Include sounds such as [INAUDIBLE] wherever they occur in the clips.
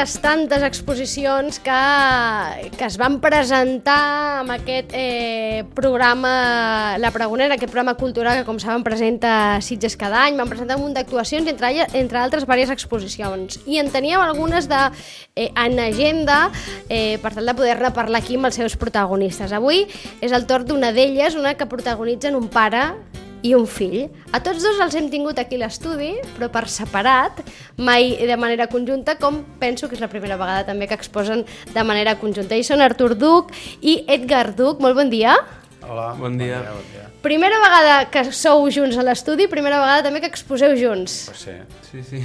les tantes exposicions que, que es van presentar amb aquest eh, programa La Pregonera, aquest programa cultural que, com saben, presenta Sitges cada any. Van presentar un munt d'actuacions, entre, entre altres, diverses exposicions. I en teníem algunes de, eh, en agenda eh, per tal de poder-ne parlar aquí amb els seus protagonistes. Avui és el torn d'una d'elles, una que protagonitzen un pare i un fill. A tots dos els hem tingut aquí l'estudi, però per separat, mai de manera conjunta, com penso que és la primera vegada també que exposen de manera conjunta. I són Artur Duc i Edgar Duc. Molt bon dia. Hola, bon dia. Bon dia, bon dia. Primera vegada que sou junts a l'estudi, primera vegada també que exposeu junts. Pues sí. Sí, sí.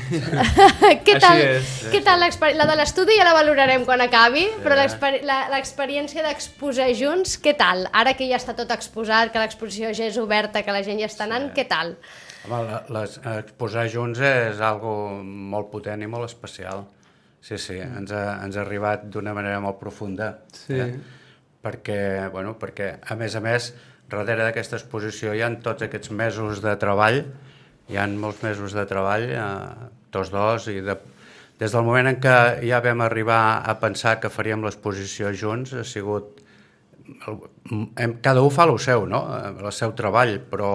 [LAUGHS] què Així tal, és. què tal l'experi- la de l'estudi ja la valorarem quan acabi, però l'experi- la- l'experiència d'exposar junts, què tal? Ara que ja està tot exposat, que l'exposició ja és oberta, que la gent ja està anant, què tal? Home, la, les, exposar junts és algo molt potent i molt especial. Sí, sí, ens ha, ens ha arribat d'una manera molt profunda. Sí. Eh? Perquè, bueno, perquè, a més a més, darrere d'aquesta exposició hi han tots aquests mesos de treball, hi han molts mesos de treball, eh, tots dos, i de, des del moment en què ja vam arribar a pensar que faríem l'exposició junts, ha sigut hem, cada un fa el seu, no? el seu treball, però,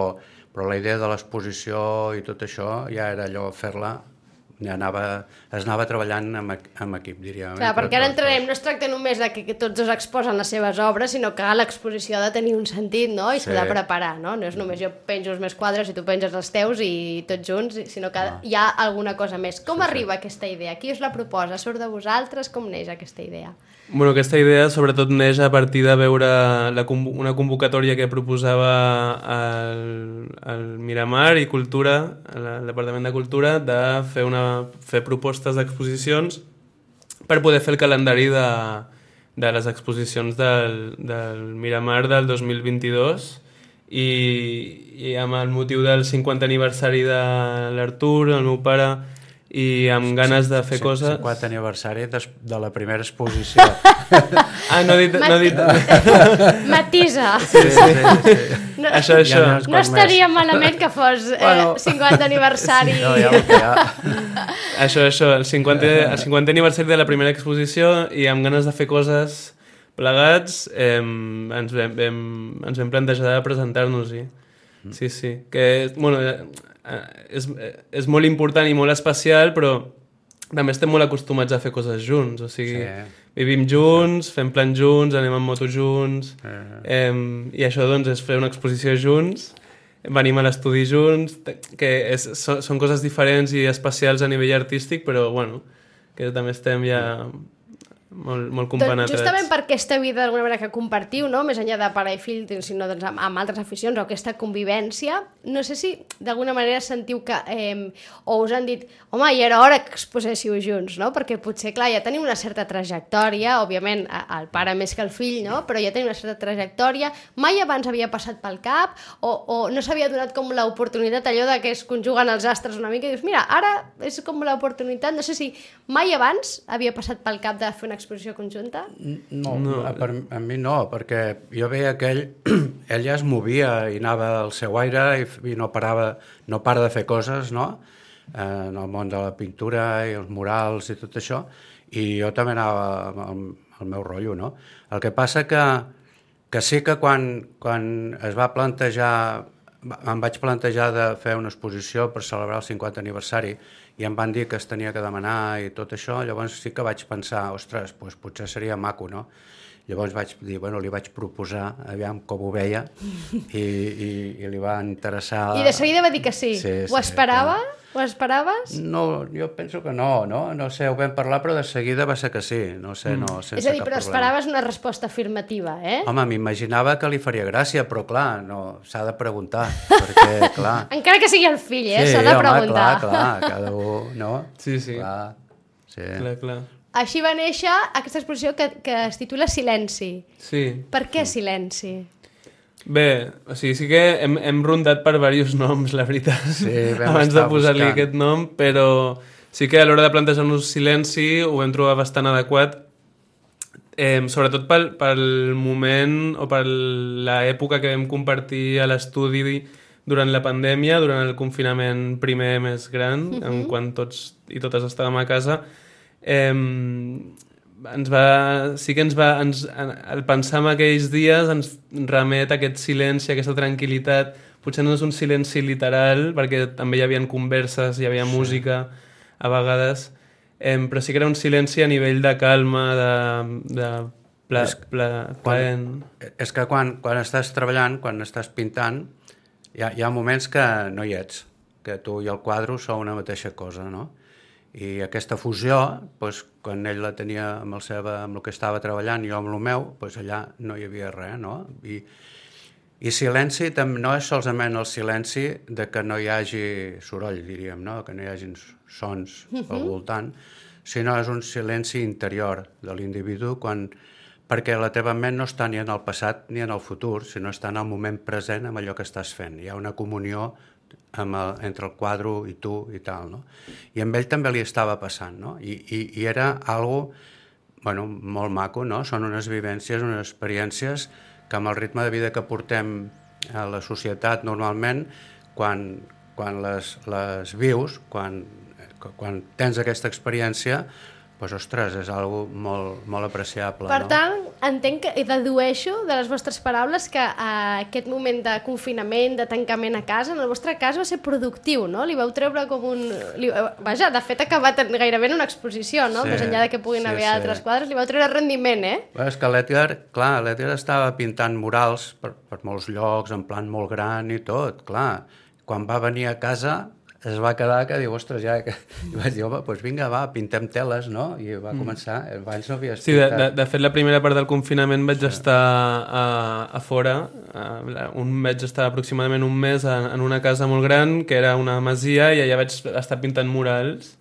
però la idea de l'exposició i tot això ja era allò fer-la anava, es anava treballant amb, amb equip, diríem. Clar, entre perquè ara entrarem, no es tracta només de que, que tots dos exposen les seves obres, sinó que l'exposició ha de tenir un sentit, no? I s'ha Sí. de preparar, no? No és només jo penjo els meus quadres i tu penges els teus i tots junts, sinó que Ah. hi ha alguna cosa més. Com arriba aquesta idea? Qui us la proposa? Surt de vosaltres? Com neix aquesta idea? Bueno, aquesta idea sobretot neix a partir de veure la, una convocatòria que proposava el, el Miramar i Cultura, el Departament de Cultura, de fer, una, fer propostes d'exposicions per poder fer el calendari de, de les exposicions del, del Miramar del 2022 i, i amb el motiu del 50 aniversari de l'Artur, el meu pare, i amb ganes de fer Sí, coses... 50 aniversari des, de la primera exposició. [LAUGHS] Ah, no he dit... No he dit... [LAUGHS] Matisa! sí, sí, sí. No, Això, Ja això. uns no estaria més. malament que fos eh, Bueno. 50 aniversari. No, ja ha. [LAUGHS] Això, això, el 50, el 50 aniversari de la primera exposició i amb ganes de fer coses plegats eh, ens, vam, vam, ens vam plantejar de presentar-nos-hi. Sí, sí. Que, bueno, és, eh, és molt important i molt especial, però també estem molt acostumats a fer coses junts. O sigui, Sí. vivim junts, fem plans junts, anem en moto junts... Eh, Eh, I això, doncs, és fer una exposició junts, venim a l'estudi junts, que és, so, són coses diferents i especials a nivell artístic, però, bueno, que també estem ja molt, molt Doncs compenetrats. justament per aquesta vida d'alguna manera que compartiu, no? més enllà de pare i fill, sinó doncs, amb, amb altres aficions o aquesta convivència, no sé si d'alguna manera sentiu que, eh, o us han dit, home, ja era hora que exposéssiu junts, no? perquè potser, clar, ja teniu una certa trajectòria, òbviament el pare més que el fill, no? però ja teniu una certa trajectòria, mai abans havia passat pel cap, o, o no s'havia donat com l'oportunitat allò de que es conjuguen els astres una mica i dius, mira, ara és com l'oportunitat, no sé si mai abans havia passat pel cap de fer una exposició conjunta? No, no. A, per, a mi no, perquè jo veia que ell, [CLEARS THROAT] ell ja es movia i anava al seu aire i, i no parava, no para de fer coses, no? Eh, en el món de la pintura i els murals i tot això, i jo també anava amb el, el meu rotllo, no? El que passa que, que sí que quan, quan es va plantejar, em vaig plantejar de fer una exposició per celebrar el 50 aniversari i em van dir que es tenia que demanar i tot això, llavors sí que vaig pensar, ostres, doncs potser seria maco, no? Llavors vaig dir, bueno, li vaig proposar, aviam com ho veia, [LAUGHS] i, i, i li va interessar... I de seguida va dir que sí. Sí, Ho sí, esperava? Ho esperaves? No, jo penso que no, no? No sé, ho vam parlar, però de seguida va ser que sí, no sé, no, sense És a dir, però problema. esperaves una resposta afirmativa, eh? Home, m'imaginava que li faria gràcia, però clar, no, s'ha de preguntar, perquè, [LAUGHS] clar... Encara que sigui el fill, eh? S'ha de home, preguntar. clar, clar, cada un, no? Sí, sí. Clar, sí. Clar, clar. Així va néixer aquesta exposició que, que es titula Silenci. Sí. Per què silenci? Bé, o sigui, sí que hem, hem rondat per diversos noms, la veritat, Sí, [LAUGHS] abans de posar-li aquest nom, però sí que a l'hora de plantejar-nos silenci ho vam trobar bastant adequat, eh, sobretot pel, pel moment o per l'època que vam compartir a l'estudi durant la pandèmia, durant el confinament primer més gran, en quan tots i totes estàvem a casa, eh, ens va, sí que ens va, ens, el pensar en aquells dies ens remet a aquest silenci, a aquesta tranquil·litat, potser no és un silenci literal, perquè també hi havia converses, hi havia sí. música a vegades, eh, però sí que era un silenci a nivell de calma, de, de pla, és, pla, quan, és que quan, quan estàs treballant, quan estàs pintant, hi ha, hi ha moments que no hi ets, que tu i el quadre sou una mateixa cosa, no? I aquesta fusió, doncs, quan ell la tenia amb el, seva, amb el que estava treballant i jo amb el meu, doncs allà no hi havia res, no? I, i silenci no és solament el silenci de que no hi hagi soroll, diríem, no? que no hi hagi sons uh -huh. al voltant, sinó és un silenci interior de l'individu quan perquè la teva ment no està ni en el passat ni en el futur, sinó està en el moment present amb allò que estàs fent. Hi ha una comunió amb el, entre el quadre i tu i tal, no? I amb ell també li estava passant, no? I, i, i era algo, bueno, molt maco, no? Són unes vivències, unes experiències que amb el ritme de vida que portem a la societat normalment, quan, quan les, les vius, quan, quan tens aquesta experiència, pues, ostres, és algo molt, molt apreciable. Per no? tant, entenc que, i dedueixo de les vostres paraules que uh, aquest moment de confinament, de tancament a casa, en el vostre cas va ser productiu, no? Li vau treure com un... Li, uh, vaja, de fet ha acabat gairebé en una exposició, no? Sí, Més enllà de que puguin sí, haver sí. altres quadres, li vau treure rendiment, eh? Bé, és que l'Edgar, clar, l'Edgar estava pintant murals per, per molts llocs, en plan molt gran i tot, clar. Quan va venir a casa es va quedar que diu, ostres, ja... Que... I vaig dir, home, doncs vinga, va, pintem teles, no? I va mm. començar, abans no havia Sí, de, de, de fet, la primera part del confinament vaig sí. estar a, a fora, a, un, vaig estar aproximadament un mes en, en una casa molt gran, que era una masia, i allà vaig estar pintant murals,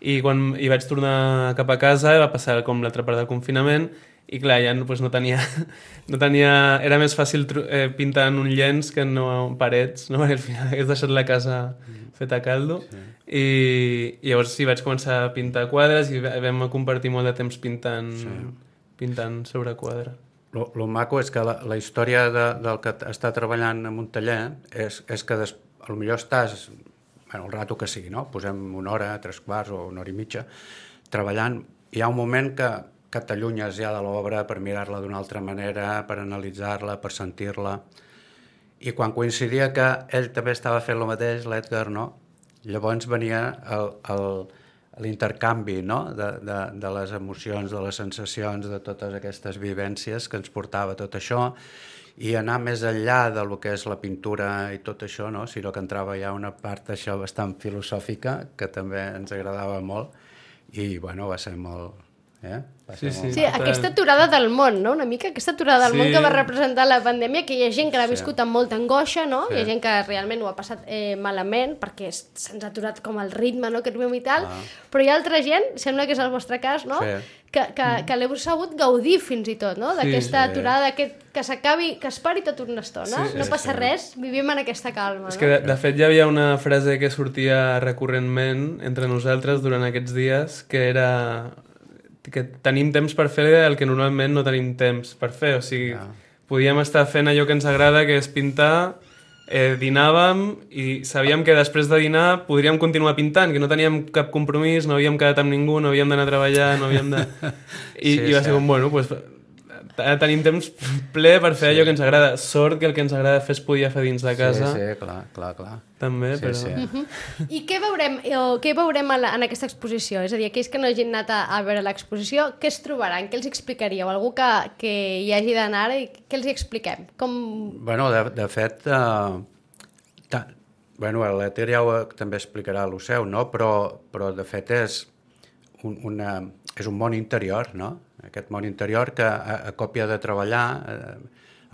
i quan hi vaig tornar cap a casa va passar com l'altra part del confinament i clar, ja no, pues, no, tenia, no tenia... Era més fàcil eh, pintar en un llenç que no en parets, no? perquè al final hagués deixat la casa mm. feta a caldo. Sí. I, I llavors sí, vaig començar a pintar quadres i vam compartir molt de temps pintant, sí. pintant sobre quadre. Lo, lo maco és que la, la història de, del que està treballant en un taller és, és que des, a lo millor estàs, bueno, el rato que sigui, no? posem una hora, tres quarts o una hora i mitja, treballant, hi ha un moment que que t'allunyes ja de l'obra per mirar-la d'una altra manera, per analitzar-la, per sentir-la. I quan coincidia que ell també estava fent el mateix, l'Edgar, no? Llavors venia l'intercanvi no? de, de, de les emocions, de les sensacions, de totes aquestes vivències que ens portava tot això i anar més enllà de lo que és la pintura i tot això, no? sinó que entrava ja una part això bastant filosòfica que també ens agradava molt i bueno, va ser molt, Eh? Sí, sí. sí, aquesta aturada del món, no? Una mica aquesta aturada del sí. món que va representar la pandèmia, que hi ha gent que l'ha viscut sí. amb molta angoixa, no? Sí. Hi ha gent que realment ho ha passat eh, malament perquè se'ns ha aturat com el ritme, no?, que i tal, ah. però hi ha altra gent, sembla que és el vostre cas, no?, sí. que, que, mm. que l'heu sabut gaudir fins i tot, no?, d'aquesta sí, sí. aturada, aquest, que s'acabi, que es pari tot una estona, sí, no sí, passa sí. res, vivim en aquesta calma, És no? que, de, de fet, hi havia una frase que sortia recurrentment entre nosaltres durant aquests dies, que era que tenim temps per fer el que normalment no tenim temps per fer. O sigui, yeah. podíem estar fent allò que ens agrada, que és pintar, eh, dinàvem i sabíem que després de dinar podríem continuar pintant, que no teníem cap compromís, no havíem quedat amb ningú, no havíem d'anar a treballar, no havíem de... [LAUGHS] I, sí, i va ser com, bueno, pues, tenim temps ple per fer sí. allò que ens agrada. Sort que el que ens agrada fer es podia fer dins de casa. Sí, sí, clar, clar, clar. També, sí, però... Sí. Uh -huh. I què veurem, o què veurem la, en aquesta exposició? És a dir, aquells que no hagin anat a, a veure l'exposició, què es trobaran? Què els explicaríeu? Algú que, que hi hagi d'anar i què els hi expliquem? Com... Bueno, de, de fet, uh, ta, bueno, l'Ether ja ho, també explicarà el seu, no? però, però de fet és un, una, és un món interior, no? Aquest món interior que a, a còpia de treballar eh,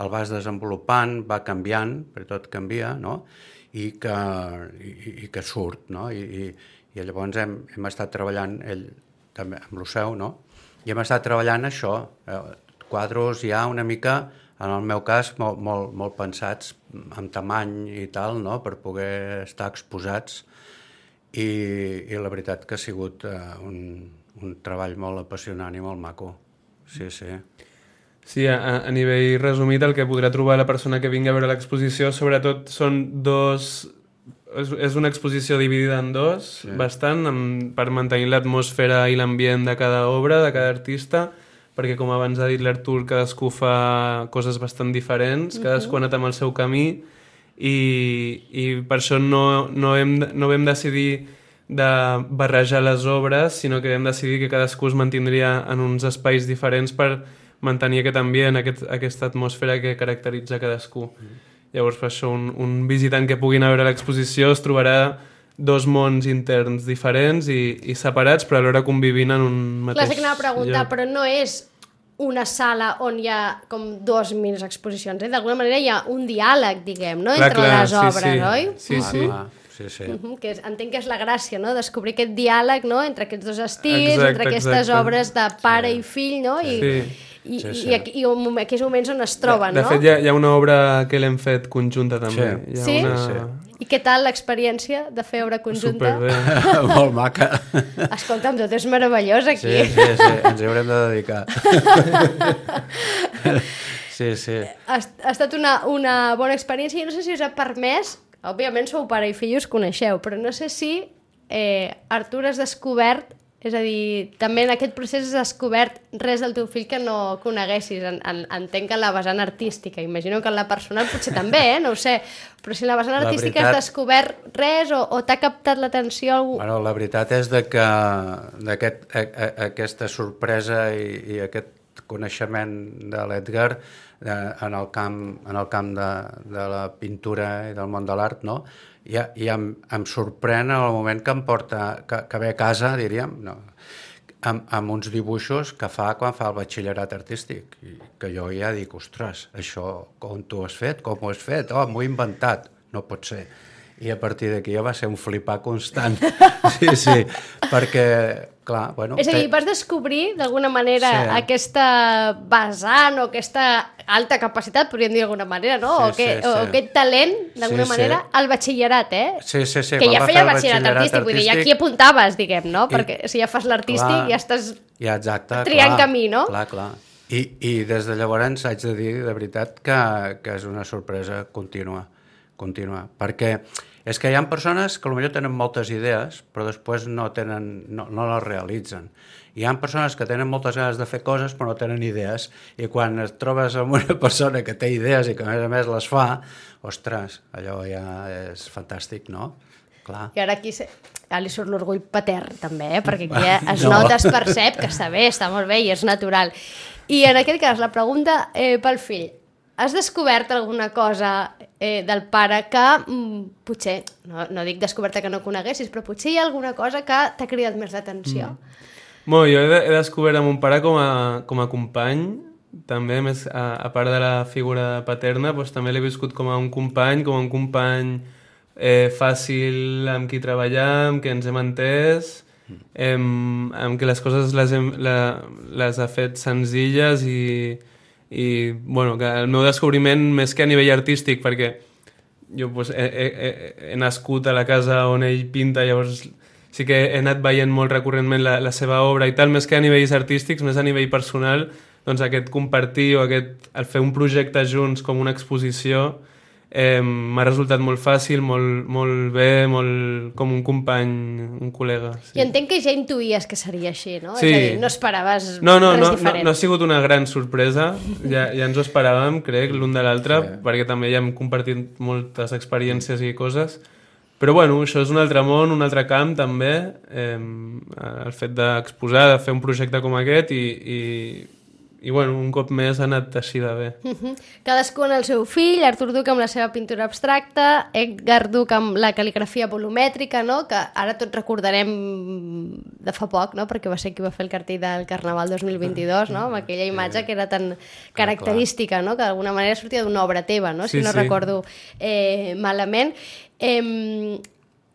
el vas desenvolupant, va canviant, per tot canvia, no? I que, i, i que surt, no? I, i, i llavors hem, hem estat treballant, ell també amb seu, no? I hem estat treballant això, eh, quadros ja una mica, en el meu cas, molt, molt, molt pensats en tamany i tal, no? per poder estar exposats i, i la veritat que ha sigut eh, un, un treball molt apassionant i molt maco. Sí, sí. Sí, a, a nivell resumit, el que podrà trobar la persona que vingui a veure l'exposició, sobretot són dos és, és una exposició dividida en dos, sí. bastant, amb, per mantenir l'atmosfera i l'ambient de cada obra, de cada artista, perquè, com abans ha dit l'Artur, cadascú fa coses bastant diferents, uh -huh. cadascú ha anat amb el seu camí, i, i per això no, no, hem, no vam decidir de barrejar les obres, sinó que vam decidir que cadascú es mantindria en uns espais diferents per mantenir aquest ambient, aquest, aquesta atmosfera que caracteritza cadascú. Mm. Llavors, per això, un, un visitant que pugui anar a veure l'exposició es trobarà dos mons interns diferents i, i separats, però alhora convivint en un mateix Clar, sé que anava a preguntar, lloc. però no és una sala on hi ha com dos mil exposicions, eh? D'alguna manera hi ha un diàleg, diguem, no? Clar, Entre clar, les obres, sí, sí. oi? Sí, sí. Uh -huh. Sí, sí. Uh -huh, que és, entenc que és la gràcia, no?, descobrir aquest diàleg, no?, entre aquests dos estils, exacte, entre aquestes exacte. obres de pare sí. i fill, no?, i, sí i, sí, sí. i, aquí, i aquells moments on es troben, de, de no? De fet, hi ha, hi ha una obra que l'hem fet conjunta també. Sí. Hi ha sí? Una... sí? I què tal l'experiència de fer obra conjunta? Superbé. [LAUGHS] Molt maca. Escolta'm, tot és meravellós aquí. Sí, sí, sí, ens hi haurem de dedicar. [LAUGHS] sí, sí. Ha, ha estat una, una bona experiència i no sé si us ha permès, òbviament sou pare i fill us coneixeu, però no sé si eh, Artur has descobert és a dir, també en aquest procés has descobert res del teu fill que no coneguessis. En, en, entenc que en la vessant artística, imagino que en la personal potser també, eh? no ho sé, però si en la vessant la artística veritat... has descobert res o, o t'ha captat l'atenció algú... Bueno, la veritat és de que aquest, a, a, aquesta sorpresa i, i aquest coneixement de l'Edgar en el camp, en el camp de, de la pintura i del món de l'art, no? i, i em, em sorprèn en el moment que em porta, que, que ve a casa, diríem, no, amb, amb uns dibuixos que fa quan fa el batxillerat artístic, i que jo ja dic, ostres, això com tu has fet, com ho has fet, oh, m'ho he inventat, no pot ser. I a partir d'aquí ja va ser un flipar constant. [LAUGHS] Sí, sí, perquè Clar, bueno, és a dir, vas descobrir d'alguna manera sí. aquesta vessant o aquesta alta capacitat, podríem dir d'alguna manera, no? Sí, o, que, sí, sí. o aquest talent, d'alguna sí, manera, sí. al batxillerat, eh? Sí, sí, sí. Que ja feia el batxillerat, batxillerat artístic, artístic, vull dir, ja aquí apuntaves, diguem, no? I, Perquè si ja fas l'artístic ja estàs ja, exacte, triant clar, camí, no? Clar, clar. I, I des de llavors haig de dir, de veritat, que, que és una sorpresa contínua, contínua, perquè és que hi ha persones que potser tenen moltes idees, però després no, tenen, no, no les realitzen. Hi ha persones que tenen moltes ganes de fer coses però no tenen idees i quan et trobes amb una [LAUGHS] persona que té idees i que a més a més les fa, ostres, allò ja és fantàstic, no? Clar. I ara aquí se... ja li surt l'orgull patern també, eh? perquè aquí [LAUGHS] ja es no. nota, es percep que està bé, està molt bé i és natural. I en aquest cas, la pregunta eh, pel fill, has descobert alguna cosa eh, del pare que mm, potser, no, no dic descoberta que no coneguessis, però potser hi ha alguna cosa que t'ha cridat més l'atenció? Mm. Bueno, jo he, he descobert a mon pare com a, com a company, també, més, a, a part de la figura paterna, doncs, també l'he viscut com a un company, com a un company eh, fàcil amb qui treballar, amb qui ens hem entès, eh, amb què les coses les, hem, la, les ha fet senzilles i, i bueno, que el meu descobriment més que a nivell artístic perquè jo pues, he, he, he nascut a la casa on ell pinta llavors sí que he anat veient molt recurrentment la, la seva obra i tal, més que a nivells artístics, més a nivell personal, doncs aquest compartir o aquest, el fer un projecte junts com una exposició eh, m'ha resultat molt fàcil, molt, molt bé, molt com un company, un col·lega. Sí. I entenc que ja intuïes que seria així, no? Sí. És a dir, no esperaves no, no, res no, diferent. No, no ha sigut una gran sorpresa, ja, ja ens ho esperàvem, crec, l'un de l'altre, sí. perquè també ja hem compartit moltes experiències i coses, però bueno, això és un altre món, un altre camp també, eh, el fet d'exposar, de fer un projecte com aquest i, i, i bueno, un cop més ha anat així de bé. Uh -huh. Cadascú en el seu fill, Artur Duc amb la seva pintura abstracta, Edgar Duc amb la cal·ligrafia volumètrica, no? que ara tots recordarem de fa poc, no? perquè va ser qui va fer el cartell del Carnaval 2022, no? amb aquella imatge que era tan característica, no? que d'alguna manera sortia d'una obra teva, no? si Sí, no sí. recordo eh, malament. Eh,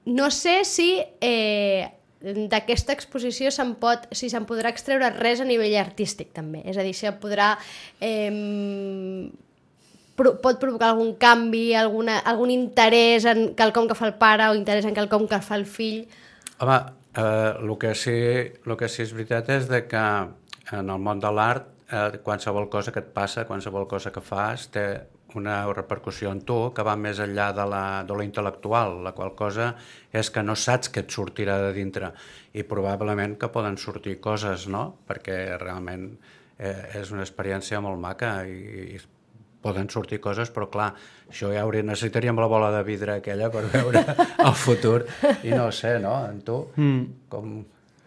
no sé si... Eh, d'aquesta exposició se'n pot, si se'n podrà extreure res a nivell artístic també, és a dir, si podrà eh, pot provocar algun canvi, alguna, algun interès en quelcom que fa el pare o interès en quelcom que fa el fill. Home, eh, el, que sí, el que sí és veritat és de que en el món de l'art eh, qualsevol cosa que et passa, qualsevol cosa que fas té una repercussió en tu que va més enllà de la, de la intel·lectual, la qual cosa és que no saps què et sortirà de dintre i probablement que poden sortir coses, no? Perquè realment eh, és una experiència molt maca i, i poden sortir coses, però clar, això ja hauria, necessitaríem la bola de vidre aquella per veure [LAUGHS] el futur i no sé, no? En tu, mm. com,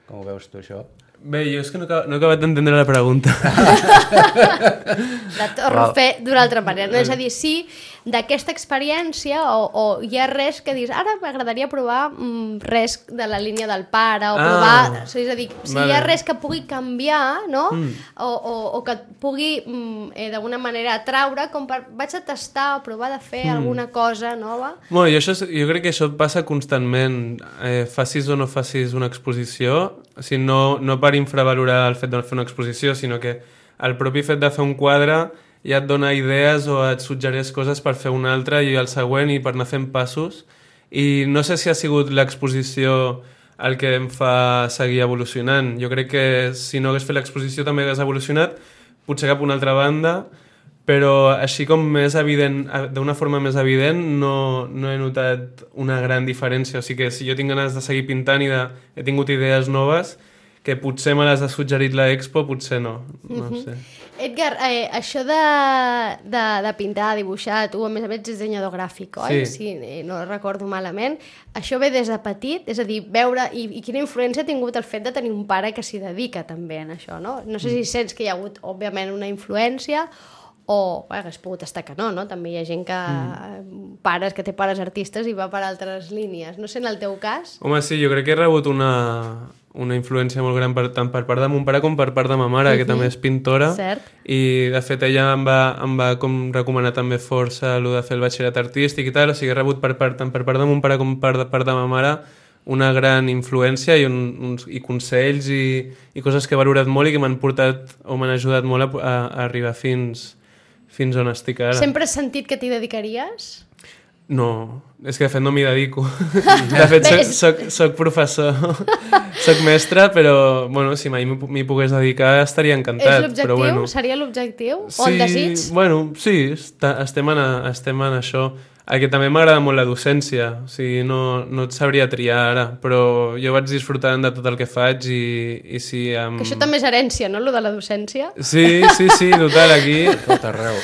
com ho veus tu això? Bé, jo és que no, no he acabat d'entendre la pregunta. [LAUGHS] La torno a fer d'una altra manera. No? És a dir, sí, d'aquesta experiència o, o hi ha res que dius, ara m'agradaria provar mm, res de la línia del pare o Ah, provar... És a dir, si vale. hi ha res que pugui canviar, no? Mm. O, o, o que pugui mm, eh, d'alguna manera atraure, com per vaig a tastar o provar de fer mm. alguna cosa nova. Bueno, jo, això, jo crec que això passa constantment. Eh, facis o no facis una exposició, o sigui, no, no per infravalorar el fet de fer una exposició, sinó que el propi fet de fer un quadre ja et dona idees o et suggereix coses per fer un altre i el següent i per anar fent passos. I no sé si ha sigut l'exposició el que em fa seguir evolucionant. Jo crec que si no hagués fet l'exposició també hagués evolucionat, potser cap a una altra banda, però així com més evident, eh, d'una forma més evident, no, no he notat una gran diferència. O sigui que si jo tinc ganes de seguir pintant i de, he tingut idees noves, que potser me les ha suggerit la Expo, potser no. No Mhm. sé. Edgar, eh, això de, de, de pintar, dibuixar, tu a més a més ets dissenyador gràfic, oi? Sí. sí eh, no recordo malament. Això ve des de petit, és a dir, veure... I, i quina influència ha tingut el fet de tenir un pare que s'hi dedica també en això, no? No sé si sents que hi ha hagut, òbviament, una influència o bé, hagués pogut estar que no, no? També hi ha gent que... Mm. pares, que té pares artistes i va per altres línies. No sé, en el teu cas... Home, sí, jo crec que he rebut una, una influència molt gran per, tant per part de mon pare com per part de ma mare, que també és pintora. Cert. I, de fet, ella em va, em va com recomanar també força el de fer el batxillerat artístic i tal, o sigui, he rebut per part, tant per part de mon pare com per part de ma mare una gran influència i, un, uns, i consells i, i coses que he valorat molt i que m'han portat o m'han ajudat molt a, a, a arribar fins, fins on estic ara. Sempre has sentit que t'hi dedicaries? No, és que de fet no m'hi dedico. [LAUGHS] De fet, soc, soc, soc professor, [LAUGHS] soc mestre, però bueno, si mai m'hi pogués dedicar estaria És encantat. l'objectiu? Però, bueno, Seria l'objectiu? O el desig? Bueno, sí, està, estem, en, estem en això. El que també m'agrada molt la docència, o sigui, no, no et sabria triar ara, però jo vaig disfrutant de tot el que faig i, i si... Amb... Que això també és herència, no?, lo de la docència. Sí, sí, sí, total, aquí... [LAUGHS] Tot arreu.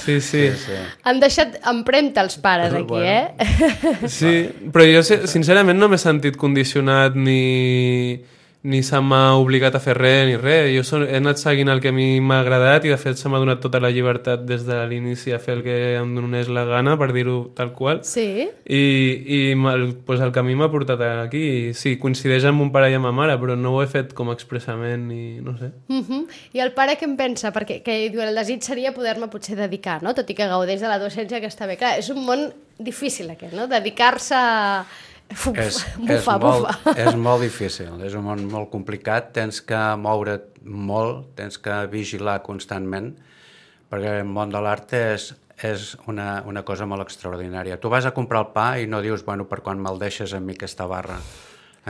Sí, sí. Sí. Han deixat empremta els pares aquí, Bueno. eh? Sí, però jo si- sincerament no m'he sentit condicionat ni, ni se m'ha obligat a fer res ni res. Jo son, he anat seguint el que a mi m'ha agradat i de fet se m'ha donat tota la llibertat des de l'inici a fer el que em donés la gana, per dir-ho tal qual. Sí. I, i el, pues el camí m'ha portat aquí. I sí, coincideix amb mon pare i amb ma mare, però no ho he fet com expressament i no sé. Uh -huh. I el pare què en pensa? Perquè que diu, el desig seria poder-me potser dedicar, no? Tot i que gaudeix de la docència que està bé. Clar, és un món difícil aquest, no? Dedicar-se a... Uf, És, bufa, és, molt, bufa. és molt difícil, és un món molt complicat, tens que moure't molt, tens que vigilar constantment, perquè el món de l'art és, és una, una cosa molt extraordinària. Tu vas a comprar el pa i no dius, bueno, per quan me'l deixes a mi aquesta barra.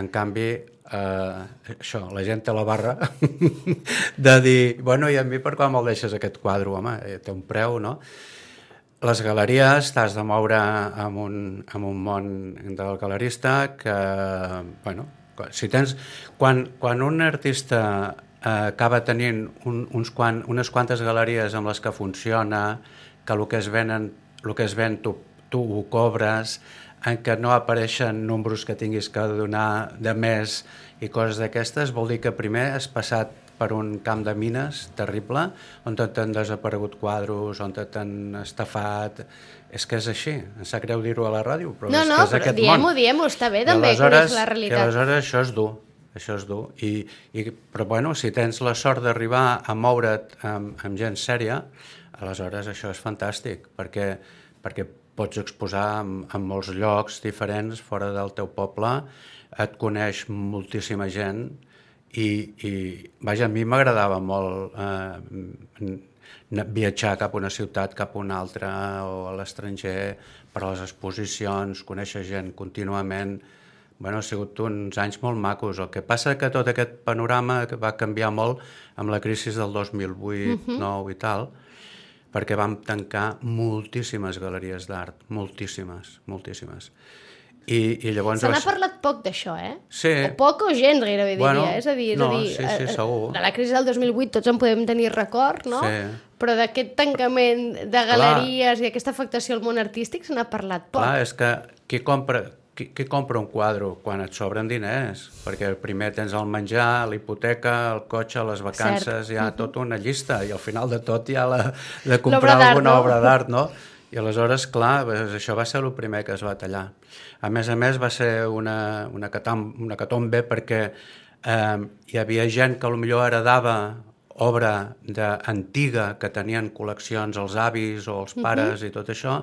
En canvi, eh, això, la gent té la barra [LAUGHS] de dir, bueno, i a mi per quan me'l deixes aquest quadre, home, eh, té un preu, no? Les galeries t'has de moure amb un, amb un món del galerista que, bueno, si tens... Quan, quan un artista eh, acaba tenint un, uns quan, unes quantes galeries amb les que funciona, que el que es venen, el que es ven tu, tu ho cobres, en què no apareixen números que tinguis que donar de més i coses d'aquestes, vol dir que primer has passat per un camp de mines terrible, on t'han desaparegut quadros, on t'han estafat... És que és així, em sap greu dir-ho a la ràdio, però No, és no, que és aquest diem-ho, món. diem-ho, està bé també aleshores- conèixer la I realitat. aleshores això és dur, això és dur. I, i, però bueno, si tens la sort d'arribar a moure't amb, amb gent sèria, aleshores això és fantàstic, perquè, perquè pots exposar en, en molts llocs diferents fora del teu poble, et coneix moltíssima gent i, i vaja, a mi m'agradava molt eh, viatjar cap a una ciutat, cap a una altra o a l'estranger per a les exposicions, conèixer gent contínuament bueno, ha sigut uns anys molt macos. El que passa que tot aquest panorama que va canviar molt amb la crisi del 2008, 9 i tal, perquè vam tancar moltíssimes galeries d'art, moltíssimes, moltíssimes. I, i llavors... Se n'ha vas- parlat poc d'això, eh? Sí. O poc o gens, gairebé diria. Bueno, és a dir, és no, a dir sí, sí, eh, segur. de la crisi del 2008 tots en podem tenir record, no? Sí. Però d'aquest tancament de galeries i aquesta afectació al món artístic se n'ha parlat poc. Clar, és que qui compra, qui, qui compra un quadre quan et sobren diners? Perquè primer tens el menjar, la hipoteca, el cotxe, les vacances, Cert. hi ha tota una llista i al final de tot hi ha la, de comprar d'art, alguna no? obra d'art, no? I aleshores, clar, això va ser el primer que es va tallar. A més a més, va ser una, una, catam, una catombe perquè eh, hi havia gent que millor heredava obra de, antiga que tenien col·leccions els avis o els pares i tot això,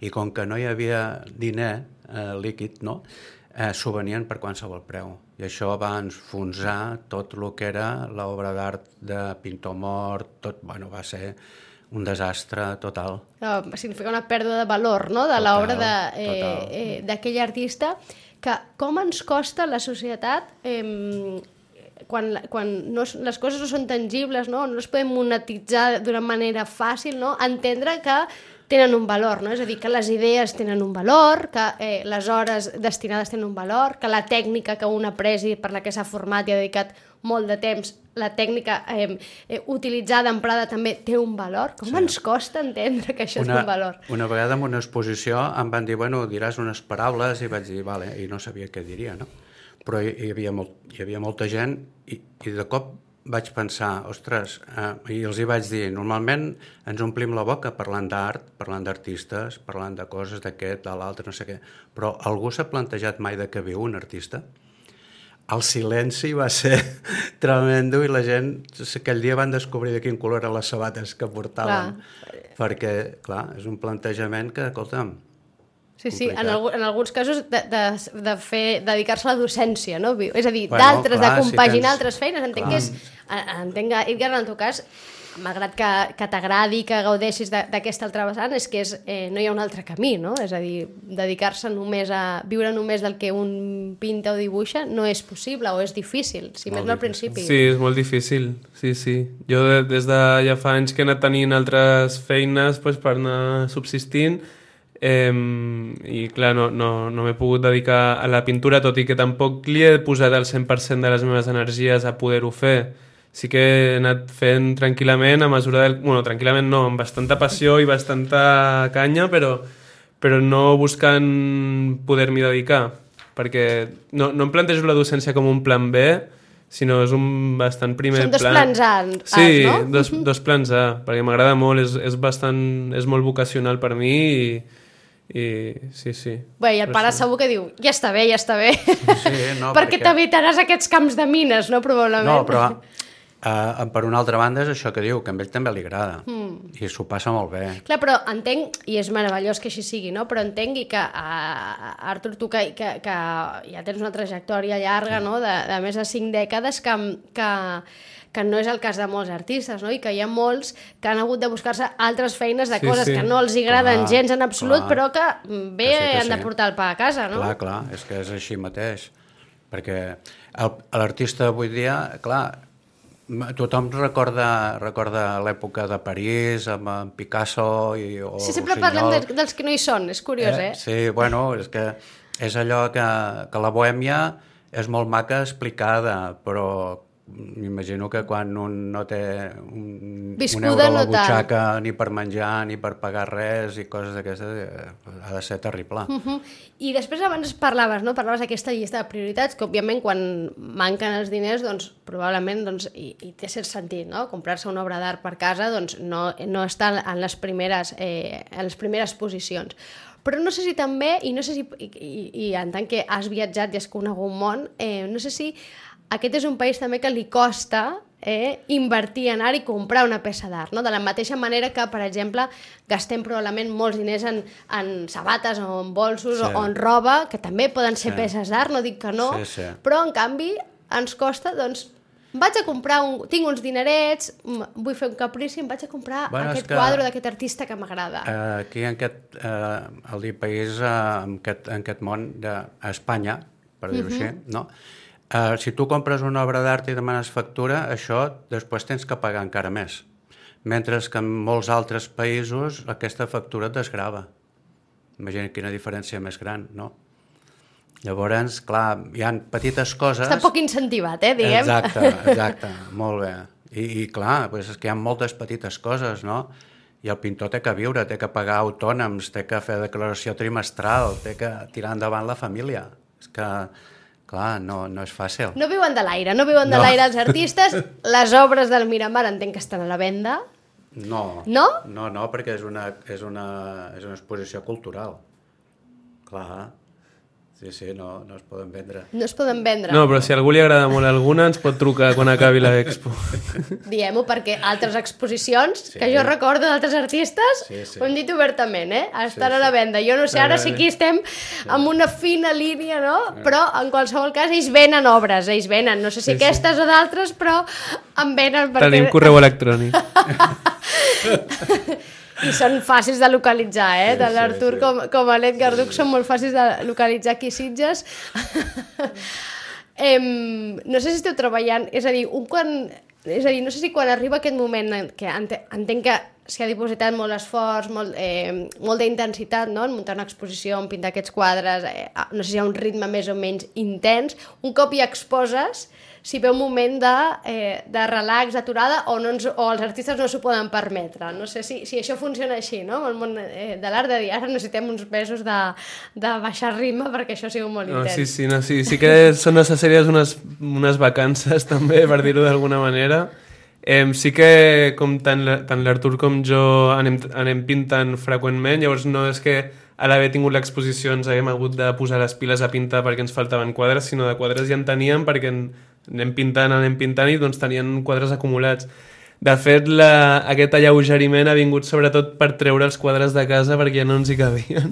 i com que no hi havia diner eh, líquid, no? eh, s'ho venien per qualsevol preu. I això va enfonsar tot el que era l'obra d'art de pintor mort, tot, bueno, va ser un desastre total. Uh, significa una pèrdua de valor no? de l'obra de, total. eh, eh, d'aquell artista que com ens costa la societat eh, quan, quan no, es- les coses no són tangibles, no, no les podem monetitzar d'una manera fàcil, no? entendre que tenen un valor, no? és a dir, que les idees tenen un valor, que eh, les hores destinades tenen un valor, que la tècnica que un ha pres i per la que s'ha format i ha dedicat molt de temps, la tècnica eh, eh, utilitzada, emprada, també té un valor. Com sí. ens costa entendre que això una, té un valor? Una vegada en una exposició em van dir, bueno, diràs unes paraules, i vaig dir, vale, i no sabia què diria, no? Però hi, hi, havia, molt, hi havia molta gent i, i de cop vaig pensar, ostres, eh, i els hi vaig dir, normalment ens omplim la boca parlant d'art, parlant d'artistes, parlant de coses d'aquest, de l'altre, no sé què, però algú s'ha plantejat mai de què viu un artista? El silenci va ser [LAUGHS] tremendo i la gent aquell dia van descobrir de quin color eren les sabates que portaven. Clar. Perquè, clar, és un plantejament que, escolta'm, Sí, sí, en, algu en alguns casos de, de, de fer dedicar-se a la docència, no? És a dir, Bueno, d'altres, de si compaginar tens- altres feines. Entenc clar. que és... Entenc, que, Edgar, en el teu cas, malgrat que, que t'agradi, que gaudeixis de- d'aquesta altra vessant, és que és, eh, no hi ha un altre camí, no? És a dir, dedicar-se només a... viure només del que un pinta o dibuixa no és possible o és difícil, si més no al principi. Sí, és molt difícil, sí, sí. Jo de, des de ja fa anys que he anat tenint altres feines pues, per anar subsistint eh, i clar, no, no, no m'he pogut dedicar a la pintura, tot i que tampoc li he posat el 100% de les meves energies a poder-ho fer. Sí que he anat fent tranquil·lament a mesura del... Bueno, tranquil·lament no, amb bastanta passió i bastanta canya, però, però no buscant poder-m'hi dedicar, perquè no, no em plantejo la docència com un plan B, sinó és un bastant primer Són dos plan... plans A, Sí, no? dos, dos plans A, perquè m'agrada molt, és, és bastant... és molt vocacional per mi i, i sí, sí. Bé, i el pare segur que diu, ja està bé, ja està bé. Sí, no, [LAUGHS] perquè perquè- t'evitaràs aquests camps de mines, no, probablement. No, però uh, per una altra banda és això que diu, que a ell també li agrada. Mm. I s'ho passa molt bé. Clar, però entenc, i és meravellós que així sigui, no? però entengui que, uh, Artur, tu que, que, que ja tens una trajectòria llarga, no? de, de més de cinc dècades, que, que, que no és el cas de molts artistes, no? i que hi ha molts que han hagut de buscar-se altres feines de Sí, coses sí. que no els agraden Clar, gens en absolut, clar. però que bé Que sí, que han de sí. portar el pa a casa, no? Clar, clar, és que és així mateix. Perquè l'artista avui dia, clar, tothom recorda, recorda l'època de París amb Picasso i, o Sí, sempre Rossinyol. parlem de, dels que no hi són, és curiós, eh? Sí, bueno, és que és allò que, que la bohèmia és molt maca explicada, però m'imagino que quan un no té un, Viscuda un euro a la no tant. butxaca ni per menjar ni per pagar res i coses d'aquestes, eh, ha de ser terrible. Uh -huh. I després abans parlaves, no? Parlaves d'aquesta llista de prioritats, que òbviament quan manquen els diners, doncs probablement, doncs, i, i té cert sentit, no? Comprar-se una obra d'art per casa, doncs no, no està en les primeres, eh, en les primeres posicions. Però no sé si també, i no sé si, i, i, i en tant que has viatjat i has conegut món, eh, no sé si aquest és un país també que li costa eh, invertir, anar i comprar una peça d'art, no? de la mateixa manera que, per exemple, gastem probablement molts diners en, en sabates o en bolsos Sí. o, en roba, que també poden ser Sí. peces d'art, no dic que no, Sí, sí. però en canvi ens costa, doncs, vaig a comprar, un, tinc uns dinerets, vull fer un caprici, em vaig a comprar Bueno, aquest que- quadre d'aquest artista que m'agrada. Eh, aquí en aquest, eh, dir país, eh, en, aquest, en aquest món d'Espanya, per dir-ho així, no? Eh, si tu compres una obra d'art i demanes factura, això després tens que pagar encara més. mentre que en molts altres països aquesta factura et desgrava. Imagina quina diferència més gran, no? Llavors, clar, hi han petites coses... Està poc incentivat, eh, diguem. Exacte, [LAUGHS] exacte, molt bé. I, i clar, pues és que hi ha moltes petites coses, no? I el pintor té que viure, té que pagar autònoms, té que fer declaració trimestral, té que tirar endavant la família. És que, clar, no, no és fàcil. No viuen de l'aire, no viuen de No. l'aire els artistes. [LAUGHS] Les obres del Miramar entenc que estan a la venda. No. No? No, no, perquè és una, és una, és una exposició cultural. Clar. Sí, sí, no, no es poden vendre. No es poden vendre. No, però si a algú li agrada molt alguna, ens pot trucar quan acabi l'expo. Diem-ho perquè altres exposicions, Sí. que jo recordo d'altres artistes, Sí, sí. ho hem dit obertament, eh? Estan Sí, a la sí. venda. Jo no sé, ara sí que estem amb una fina línia, no? Però, en qualsevol cas, ells venen obres, ells venen. No sé si Sí, sí. aquestes o d'altres, però en venen perquè... Tenim correu electrònic. [LAUGHS] I són fàcils de localitzar, eh? Sí, de sí, l'Artur sí. com, com a l'Edgar Duc són molt fàcils de localitzar aquí Sitges. em, no sé si esteu treballant, és a dir, un quan, és a dir, no sé si quan arriba aquest moment en que ente, entenc que s'hi ha dipositat molt esforç, molt, eh, molt d'intensitat no? en muntar una exposició, en pintar aquests quadres, eh, no sé si hi ha un ritme més o menys intens, un cop hi exposes, si ve un moment de, eh, de relax, d'aturada, o, no ens, o els artistes no s'ho poden permetre. No sé si, si això funciona així, no? Amb el món eh, de l'art de dir, ara necessitem uns mesos de, de baixar ritme perquè això sigui molt No, intens. sí, sí, no, sí, sí que són necessàries unes, unes vacances [LAUGHS] també, per dir-ho d'alguna manera. Eh, sí que com tant, la- tant l'Artur com jo anem, anem pintant freqüentment, llavors no és que a l'haver tingut l'exposició ens haguem hagut de posar les piles a pintar perquè ens faltaven quadres, sinó de quadres ja en teníem perquè anem pintant, anem pintant i doncs tenien quadres acumulats. De fet, la, aquest alleugeriment ha vingut sobretot per treure els quadres de casa perquè ja no ens hi cabien.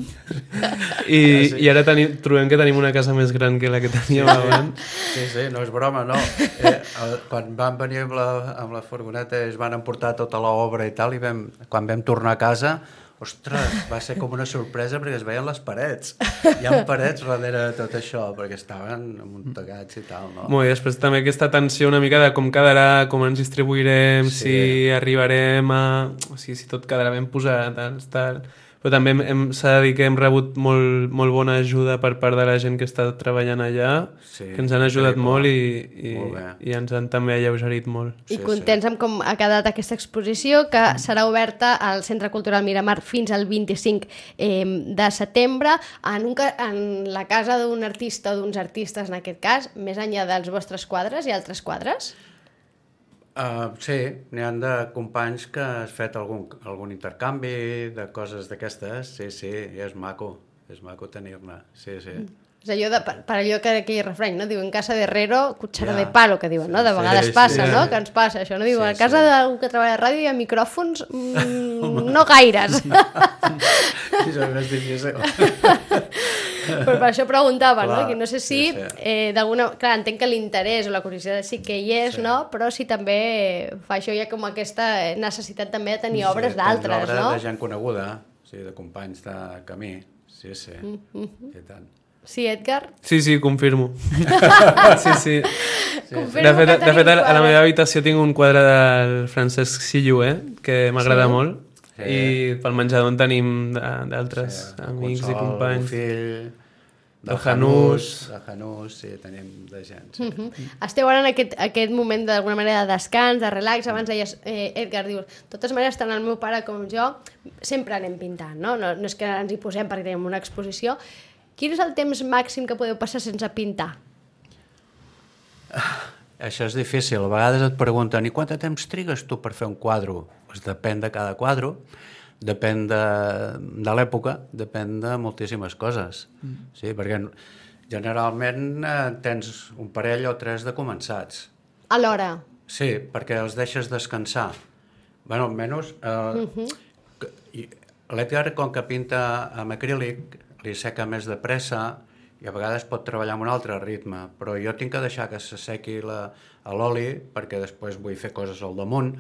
[LAUGHS] I, sí. i ara tenim, trobem que tenim una casa més gran que la que teníem abans. Sí, sí, no és broma, no. Eh, el, quan van venir amb la, amb la furgoneta es van emportar tota l'obra i tal, i vam, quan vam tornar a casa, ostres, va ser com una sorpresa perquè es veien les parets. Hi ha parets darrere de tot això, perquè estaven amuntegats i tal, no? Molt bé, després també aquesta tensió una mica de com quedarà, com ens distribuirem, Sí. si arribarem a... O sigui, si tot quedarà ben posat, tal, tal. Però també s'ha de dir que hem rebut molt, molt bona ajuda per part de la gent que està treballant allà, Sí, que ens han ajudat increïble. molt i, i, Molt i ens han també alleugerit molt. I Sí, contents amb com ha quedat aquesta exposició, que serà oberta al Centre Cultural Miramar fins al 25 eh, de setembre, en, un, en la casa d'un artista o d'uns artistes, en aquest cas, més enllà dels vostres quadres i altres quadres? Uh, sí, n'hi han de companys que has fet algun, algun intercanvi de coses d'aquestes, sí, sí, és maco, és maco tenir-ne, sí, sí. És allò de, per, per allò que aquell refrany, no? Diuen casa de herrero, cuchara Ja. de palo, que diuen, no? De Sí, vegades sí, passa, sí. no? Que ens passa això, no? Diuen, Sí, a casa sí. d'algú que treballa a ràdio hi ha micròfons? Mm, no gaires. Sí, és més difícil. [LAUGHS] Però per això preguntava, no? Clar, Que no sé si, sí, sí. eh, d'alguna... Clar, entenc que l'interès o la curiositat sí que hi és, no? Però si també fa això, ha com aquesta necessitat també de tenir obres Sí, d'altres, tens obra no? de gent coneguda, sí, de companys de camí, sí, sí, Mm-hmm. i tant. Sí, Edgar? Sí, sí, confirmo. [LAUGHS] sí, sí. Confirmo De fet, de fet, a la meva habitació tinc un quadre del Francesc Sillué, que m'agrada Sí? molt, Sí. i pel menjador en tenim de- d'altres Sí, amics i Consol, companys. Bofill, De Janús. De Janús, sí, tenim de gent. Sí. Mhm. Esteu ara en aquest, aquest moment d'alguna manera de descans, de relax, abans deies, eh, Edgar, dius, de totes maneres, tant el meu pare com jo, sempre anem pintant, no? No, no és que ens hi posem perquè tenim una exposició. Quin és el temps màxim que podeu passar sense pintar? Això és difícil. A vegades et pregunten i quant de temps trigues tu per fer un quadre? Pues depèn de cada quadre, depèn de, de l'època, depèn de moltíssimes coses. Mm. Sí, perquè generalment eh, tens un parell o tres de començats. Alhora, Sí, perquè els deixes descansar. bueno, almenys... Eh, uh -huh. L'Edgar, com que pinta amb acrílic, li seca més de pressa i a vegades pot treballar amb un altre ritme, però jo tinc que deixar que s'assequi la- a l'oli perquè després vull fer coses al damunt.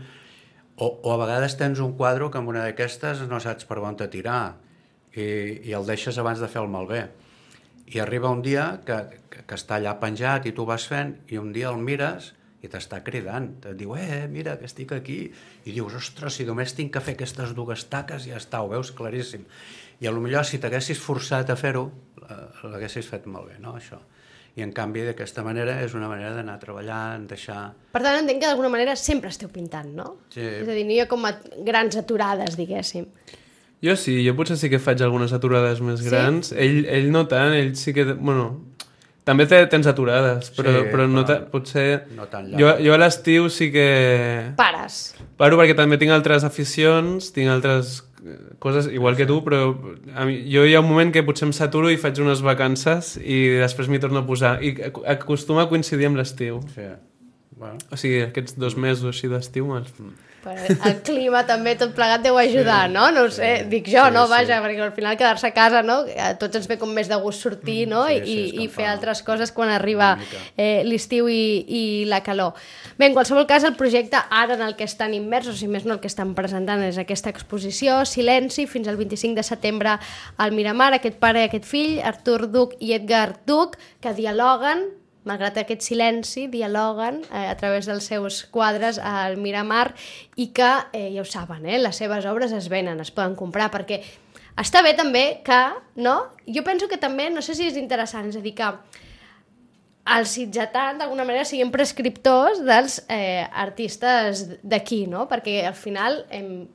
O, o a vegades tens un quadre que amb una d'aquestes no saps per on te tirar i, i el deixes abans de fer el malbé. I arriba un dia que, que, que està allà penjat i tu vas fent i un dia el mires i t'està cridant, et diu, eh, mira, que estic aquí, i dius, ostres, si només tinc que fer aquestes dues taques ja està, ho veus claríssim. I a lo millor si t'haguessis forçat a fer-ho, eh, l'haguessis fet molt bé, no?, això. I en canvi, d'aquesta manera, és una manera d'anar treballant, deixar... Per tant, entenc que d'alguna manera sempre esteu pintant, no? Sí. És a dir, no hi ha com a grans aturades, diguéssim. Jo sí, jo potser sí que faig algunes aturades més Sí? grans. Ell, ell no tant, ell sí que... Bueno, també té, tens aturades, però, Sí, però no però ta, potser... no tan jo, llarg. jo a l'estiu sí que... Pares. Paro perquè també tinc altres aficions, tinc altres coses, igual que tu, però a mi, jo hi ha un moment que potser em saturo i faig unes vacances i després m'hi torno a posar. I ac- acostuma a coincidir amb l'estiu. Sí. Bueno, O sigui, aquests dos mesos així d'estiu me'ls... Però el clima també tot plegat deu ajudar, no? No ho sé, dic jo, Sí, no? sí. Vaja, perquè al final quedar-se a casa, no? A tots ens ve com més de gust sortir, no? sí, I, sí, i, i fer escampar. altres coses quan arriba eh, l'estiu i, i la calor. Bé, en qualsevol cas, el projecte ara en el que estan immersos, si més no el que estan presentant és aquesta exposició, Silenci, fins al 25 de setembre al Miramar, aquest pare i aquest fill, Artur Duc i Edgar Duc, que dialoguen malgrat aquest silenci, dialoguen eh, a través dels seus quadres al Miramar i que, eh, ja ho saben, eh, les seves obres es venen, es poden comprar, perquè està bé també que, no? Jo penso que també, no sé si és interessant, és a dir, que els sitgetans d'alguna manera siguin prescriptors dels eh, artistes d'aquí, no? Perquè al final em,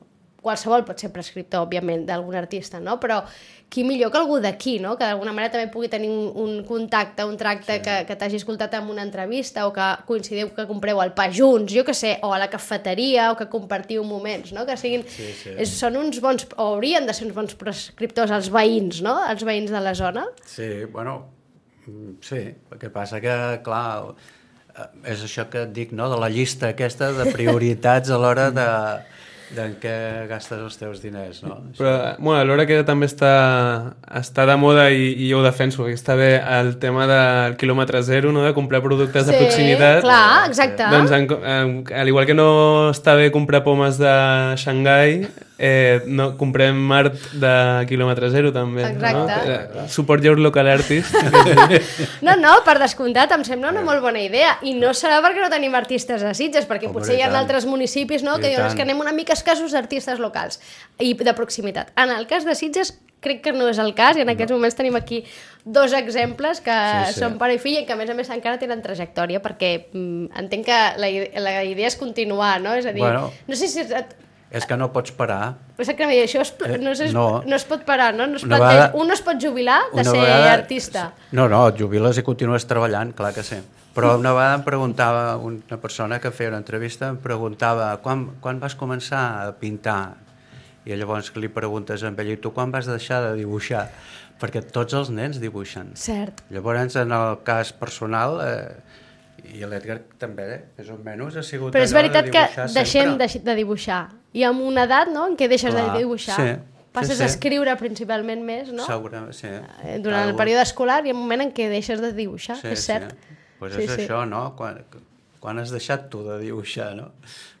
qualsevol pot ser prescriptor, òbviament, d'algun artista, no? Però qui millor que algú d'aquí, no? Que d'alguna manera també pugui tenir un, un contacte, un tracte sí. que, que t'hagi escoltat en una entrevista o que coincidiu que compreu el pa junts, jo que sé, o a la cafeteria o que compartiu moments, no? Que siguin... Sí, sí. És, són uns bons... o haurien de ser uns bons prescriptors als veïns, no? Els veïns de la zona. Sí, bueno, mm, sí, el que passa que, clar, eh, és això que et dic, no?, de la llista aquesta de prioritats a l'hora de, d'en què gastes els teus diners, no? Però, bueno, alhora que també està, està de moda i, i jo ho defenso, que està bé el tema del quilòmetre zero, no? de comprar productes de proximitat. clar, exacte. Doncs, en, en, al igual que no està bé comprar pomes de Xangai, eh, no, comprem art de quilòmetre zero també. Exacte. No? Eh, Support your local artist. [LAUGHS] No, no, per descomptat, em sembla una molt bona idea. I no serà perquè no tenim artistes a Sitges, perquè Home, potser hi ha tant. altres municipis no, que diuen "És que anem una mica escassos d'artistes locals i de proximitat. En el cas de Sitges, crec que no és el cas, i en aquests moments tenim aquí dos exemples que Sí, sí. són pare i fill i que a més a més encara tenen trajectòria, perquè mm, entenc que la, la idea és continuar, no? És a dir, Bueno. no sé si... És, que no pots parar. Exactament, això es, no, sé, Eh, no. no. es pot parar, no? no es planteja, vegada- un no es pot jubilar de ser vegada- artista. No, no, et jubiles i continues treballant, clar que sí. Però una vegada em preguntava, una persona que feia una entrevista, em preguntava quan, quan vas començar a pintar? I llavors li preguntes a ell, i tu quan vas deixar de dibuixar? Perquè tots els nens dibuixen. Cert. Llavors, en el cas personal, eh, i l'Edgar també, eh, més o menys, ha sigut Però és allò de veritat que deixem sempre. de, de dibuixar. Hi ha una edat no, en què deixes Clar, de dibuixar. sí, Passes sí, a sí. escriure principalment més, no? Segurament, sí. Eh, Durant el període escolar ha un moment en què deixes de dibuixar, és cert. Sí. Pues Sí, és sí. això, no? Quan, quan has deixat tu de dibuixar, no?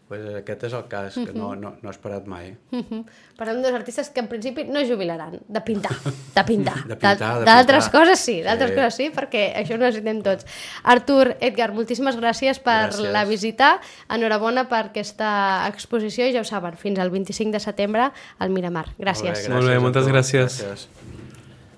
Pues aquest és el cas, que no, no, no he esperat mai. Mhm. Parlem dos artistes que en principi no es jubilaran, [LAUGHS] de pintar, de pintar. De pintar, de D'altres coses sí, d'altres Sí. coses sí, perquè això ho necessitem tots. Artur, Edgar, moltíssimes gràcies per Gràcies. la visita. Enhorabona per aquesta exposició i ja ho saben, fins al 25 de setembre al Miramar. Gràcies. Molt bé, a moltes tu. gràcies. gràcies.